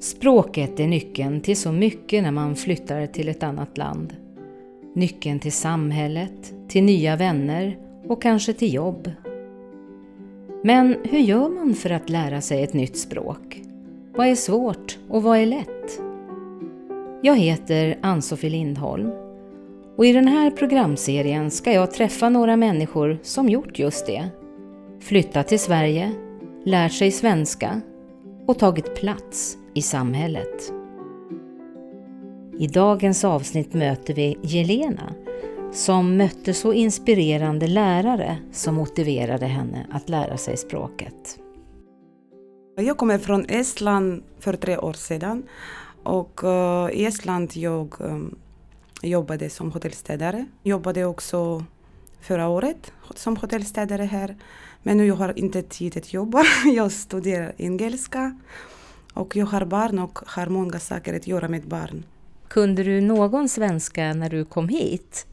Språket är nyckeln till så mycket när man flyttar till ett annat land. Nyckeln till samhället, till nya vänner och kanske till jobb. Men hur gör man för att lära sig ett nytt språk? Vad är svårt och vad är lätt? Jag heter Ann-Sofie Lindholm och i den här programserien ska jag träffa några människor som gjort just det. Flyttat till Sverige, lärt sig svenska och tagit plats i samhället. I dagens avsnitt möter vi Jelena som mötte så inspirerande lärare som motiverade henne att lära sig språket. Jag kommer från Estland för tre år sedan och eh, i Estland jag eh, jobbade som hotellstädare. Jobbade också förra året som hotellstädare här. Men nu har jag inte tid att jobba. Jag studerar engelska och jag har barn och har många saker att göra med barn. Kunde du någon svenska när du kom hit?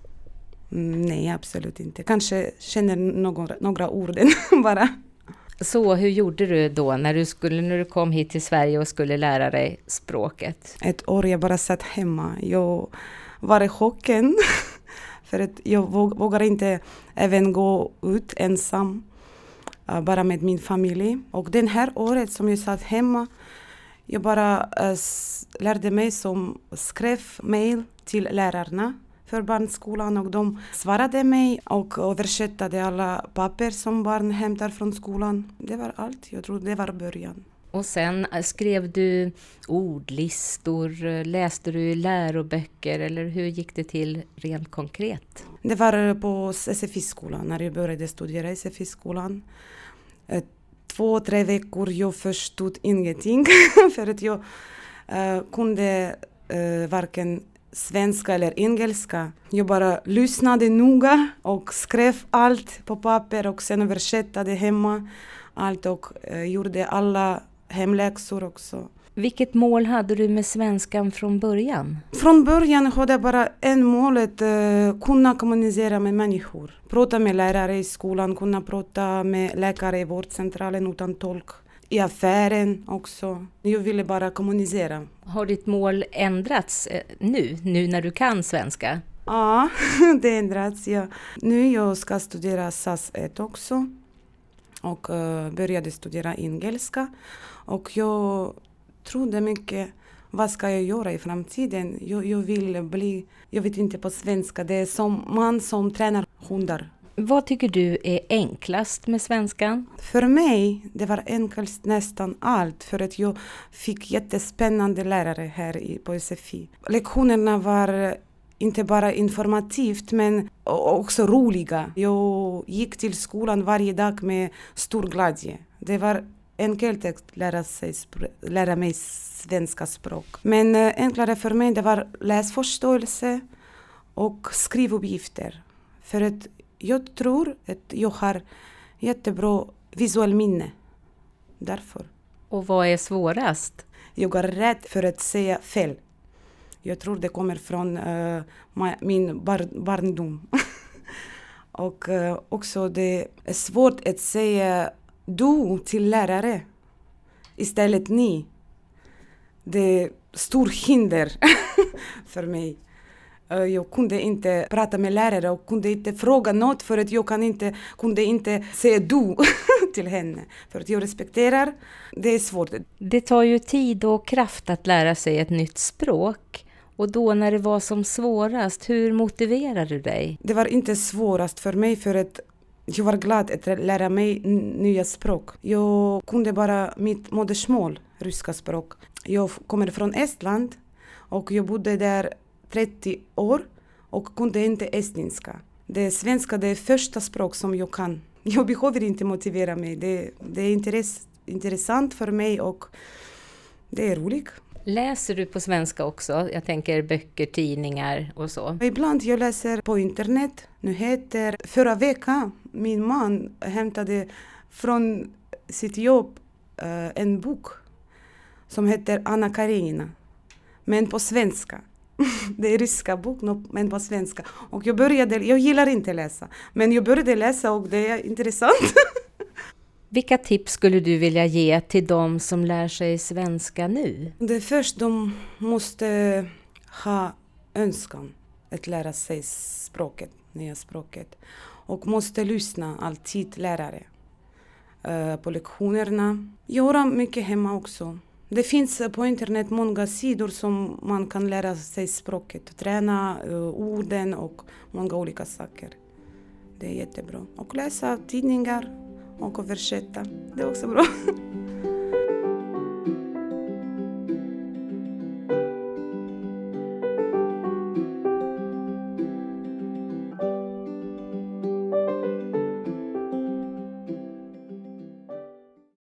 Mm, nej, absolut inte. Kanske känner någon, några ord bara. Så hur gjorde du då när du, skulle, när du kom hit till Sverige och skulle lära dig språket? Ett år jag bara satt hemma. Jag var i chocken. För att jag vågar inte även gå ut ensam. Uh, bara med min familj. Och det här året som jag satt hemma jag bara uh, lärde mig som skrev mail till lärarna för barnskolan och de svarade mig och översatte alla papper som barn hämtar från skolan. Det var allt. Jag tror det var början. Och sen eh, skrev du ordlistor, läste du läroböcker eller hur gick det till rent konkret? Det var på SFI-skolan, när jag började studera i SFI-skolan två, tre veckor jag förstod ingenting för att jag uh, kunde uh, varken svenska eller engelska. Jag bara lyssnade noga och skrev allt på papper och sen översatte hemma allt och uh, gjorde alla hemläxor också. Vilket mål hade du med svenskan från början? Från början hade jag bara en mål att uh, kunna kommunicera med människor. Prata med lärare i skolan, kunna prata med läkare i vårdcentralen utan tolk. I affären också. Jag ville bara kommunicera. Har ditt mål ändrats eh, nu, nu när du kan svenska? Ja, det ändrats. Ja. Nu jag ska studera SAS 1 också och uh, började studera engelska. Och jag trodde mycket vad ska jag göra i framtiden? Jag, jag vill bli, jag vet inte på svenska, det är som man som tränar hundar. Vad tycker du är enklast med svenskan? För mig det var enklast nästan allt för att jag fick jättespännande lärare här på SFI. Lektionerna var inte bara informativt men också roliga. Jag gick till skolan varje dag med stor glädje. Det var enkelt lära, sig, lära mig svenska språk. Men eh, enklare för mig det var läsförståelse och skrivuppgifter. För att jag tror att jag har jättebra visuell minne. Därför. Och vad är svårast? Jag är rädd för att säga fel. Jag tror det kommer från uh, min bar barndom. och uh, också det är svårt att säga du till lärare istället ni. Det är stort hinder för mig. Eh, jag kunde inte prata med lärare och kunde inte fråga något för att jag kan inte, kunde inte säga du till henne. För att jag respekterar, det är svårt. Det tar ju tid och kraft att lära sig ett nytt språk. Och då när det var som svårast, hur motiverade du dig? Det var inte svårast för mig för att jag var glad att lära mig nya språk. Jag kunde bara mitt modersmål, ryska språk. Jag kommer från Estland och jag bodde där 30 år och kunde inte estniska. Det svenska det är första språk som jag kan. Jag behöver inte motivera mig. Det, det är intress, intressant för mig och det är roligt. Läser du på svenska också? Jag tänker böcker, tidningar och så. Ibland jag läser på internet nyheter. Förra veckan min man hämtade från sitt jobb uh, en bok som heter Anna Karenina, men på svenska. det är ryska bok, men på svenska. Och jag började, jag gillar inte läsa, men jag började läsa och det är intressant. Vilka tips skulle du vilja ge till de som lär sig svenska nu? Det först de måste ha önskan att lära sig språket, nya språket. Och måste lyssna alltid lärare eh, på lektionerna. Göra mycket hemma också. Det finns eh, på internet många sidor som man kan lära sig språket, träna eh, orden och många olika saker. Det är jättebra. Och läsa tidningar och översätta. Det är också.